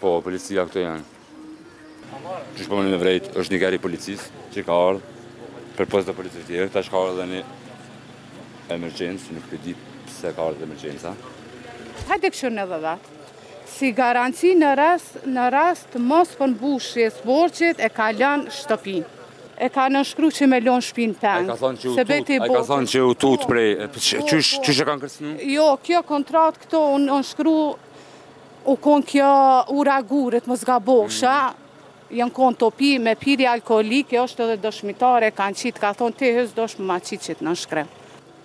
Po, policia këto janë. Çka po mujna me vrejt, është një golf i policis që ka ardhë përpos edhe policëve tjerë, tash ka ardhë dhe një emergjencë, nuk po e di pse ka ardhë dhe emergjenca. Hajde kqyrni dhe vet. Si garanci në rast, në rast mospërmbushjes borxhit e ka lën shtëpin. E ka nënshkru që me lën shpin peng. Se beti bo... A ka thonë që u tut prej, qysh, qysh e kanë kërcënu? Jo, kjo kontrat Këtu u nënshkru, u konë kjo Ura e Gurit, mos gabofsha, janë konë tu pi, me pije alkoholike, është edhe dëshmitare, kanë qitë, ka thonë ti Hysë dosh me ma qitë qitë në shkrim.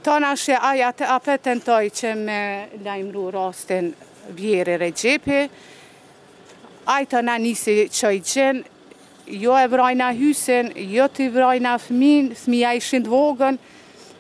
Tanaj ai tentoi që me lajmëru rastin vjehrri Rexhepi, ai tana nisi çoj gjin, jo e vrajna Hysin, jo ti vrajna fëmin, fëmija ishin të vogël,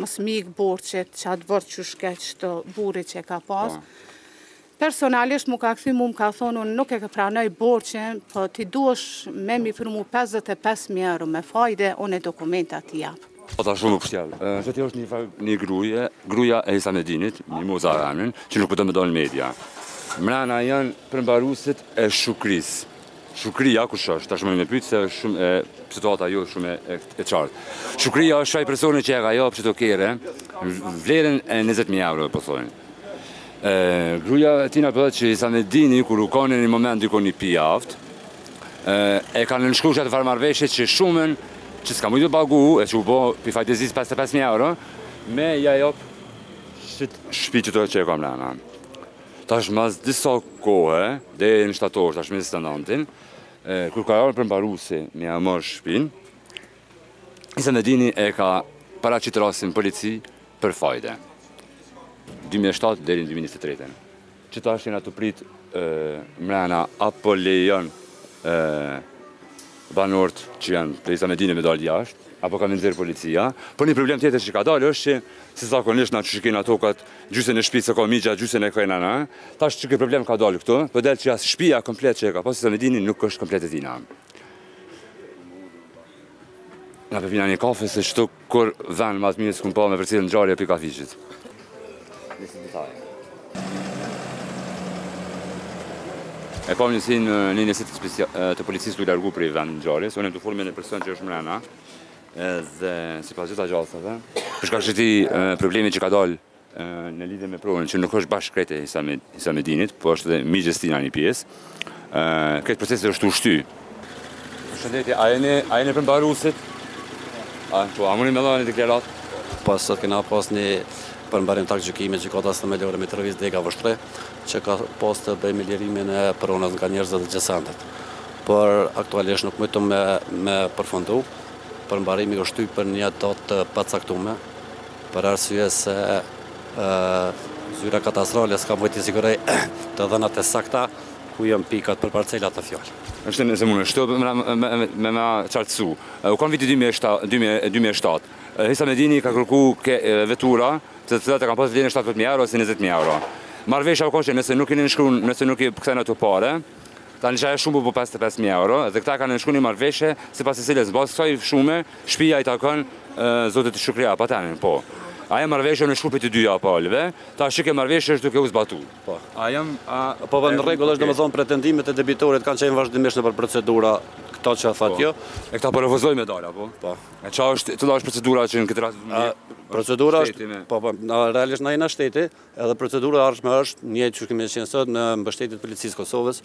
Mos mi ik borxhet që atë borxh që shkeq të burrit që e ka pas. Po. Personalisht mu ka këthy mu më ka thonë unë nuk e ka pranoj borxhin, po ti duhesh me m'i firmu 55.000 euro me fajde, unë edhe dokumenta ti jap. O ta shumë pshtjellë, qeti është një, far, një gru, gruja e Izamedinit, nji moz ia di emnin, që nuk po do me dol në media. Mrena janë përmbarusit e Shukris. Shukria kush është? Tash mu me pyet se është shumë e situata jo shumë e, e qartë. Shukria është ai personi që e ka jap qato here vlerën e 20000 euro po thonë. Ë gruaja e tina po thotë që Izamedini kur u kanë në një moment diku i pijaft, ë e kanë nënshkru atë far marrveshje që shumën që s'ka mujtë ta pagu, e që u bo për fajde zi 55.000 euro, me ja jop shpin qetë që e ka mrena. Tash mas disa kohë, deri në shtator, tash m'të nandin, kur ka ardh përmbarusi me ja marë shpin, Izamedini e ka paraqit rastin n'polici për fajde. 2007 deri në 2023. Qetash jena tu prit mrena a po lejon Banorët që janë te Izamedini me dalë jashtë, apo ka me i nxjerrë policia. Po një problem tjetër që ka dalë është që, si zakonisht na qysh i kena tokat, gjysën e shpisë e ka mixha, gjysën e kena na, tash qiky problem ka dalë këtu, po del që as shpia komplet që e ka pas Izamedini nuk është komplet e tina. Na po pina një kafe se qitu. Kurr vend ma t'mirë s'kum pa me përcjell ngjarje pi kafiçit. Me gjitha detaje. E pam njësinë, një njësit të, specia, të policisë tu u largu prej vendngjarjes, unë jam tu fol me një person që është mrena, dhe sipas gjitha gjasave, për shkak qëti problemi që ka dalë Në lidhje me pronën që nuk është bashkë krejt e Hisamedinit, po është edhe fëmijës t'tina një pjesë, krejt procesi është u shty. Shëndetje, a jeni, a jeni përmbaruesi? A, po, a muni me dhënë një deklaratë? Po, sot kena pas një përmbarim t'aktgjykimit gjykatës themelore Mitrovicë dega Vushtrri, që ka pas të bëjë me lirimin e pronës nga njerëzët dhe gjësendet. Por, aktualisht nuk mujtëm me, me përfundu, përmbarimi u shty për një datë të pacaktume, Për arsye se Zyra Kadastrale s'ka mujtë t'i sigurojë të dhënat e sakta ku janë pikat për parcelat në fjalë. Është nëse mundesh të me na qartësu, u kanë viti dy mijë e dy mijë e shtatë, Hisamedini ka kërku vetura të cilat e kanë pas vlerën shtatëmbëdhjetë mijë euro ose njëzet mijë euro. Marrëveshja u kanë që nëse nuk i nënshkruan, nëse nuk i kthejnë ato pare, Tani ajo shumë po pesëdhjetë e pesë mijë euro dhe këta kanë nënshkruar një marrëveshje sipas së cilës mbas kësaj shume shtëpia i takon zotit Shukri, apo tani. Po. Ajo marrëveshje u nënshkru prej të dyja palëve, tash që kjo marrëveshje është duke u zbatu. Po. A jam, a po po në rregull është domethënë pretendimet e debitorit kanë qenë vazhdimisht nëpër procedura këto që thotë jo. E këta po refuzojnë me dalë apo? Po. E çfarë është cila është procedura që në këtë rast A, procedura është po po realisht na jena shteti Edhe procedura e ardhshme është njëjtë që kemi qenë sot në mbështetje të Policisë së Kosovës.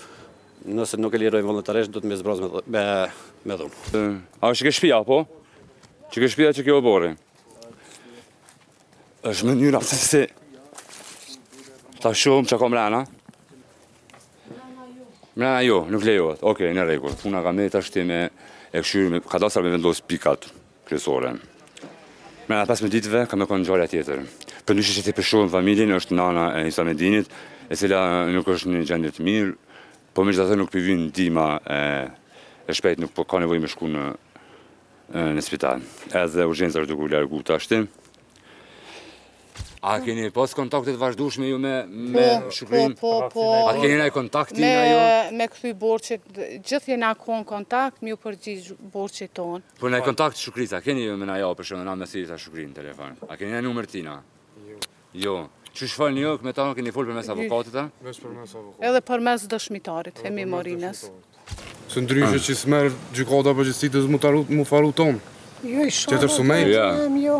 Nëse nuk e lirojnë vullnetarisht, do ta zbrazim me me dhunë. A është që shtëpia, po? Që ke shtëpia qe ky oborri? është mënyra se si ta shohim çka ka mrena. Mrena jo, nuk lejohet. Okej, në regull. Puna ka me t'u shty me e kqyrë me kadastër me vendosë pikat. kryesore. Mrena pesëmbëdhjetë ditëve ka me kon ngjarja tjetër. Përndryshe qe ti po shohim familjen është nana e Hisamedinit, e cila nuk është në një gjendje të mirë, por megjithatë nuk po i vyn ndihma e shpejtë nuk po ka nevojë me shku në në spital. Edhe urgjenca është duke u largu tashti. A keni pas kontakte t'vazhdueshme ju me po, Shukrinë? Po, po, po. A keni najë kontakt tina ju? Me kthy borxhet, gjithë jena konë n'kontakt, me iu përgjigj borxhit tonë. Po najë kontakt Shukrit, a keni ju me najë, për shembull, na me thirrë Shukrinë n'telefon? A keni najë numër tina? Jo. Jo. Që s'folni ju me ta, keni folë përmes avokatit, a? Veç përmes avokatit. Edhe përmes dëshmitarit, Emin Morinës. Se ndryshe ah. që s'merr gjykata po gjithsesi, dhe mu faru tonë. Jo, i shumë, jo, jo.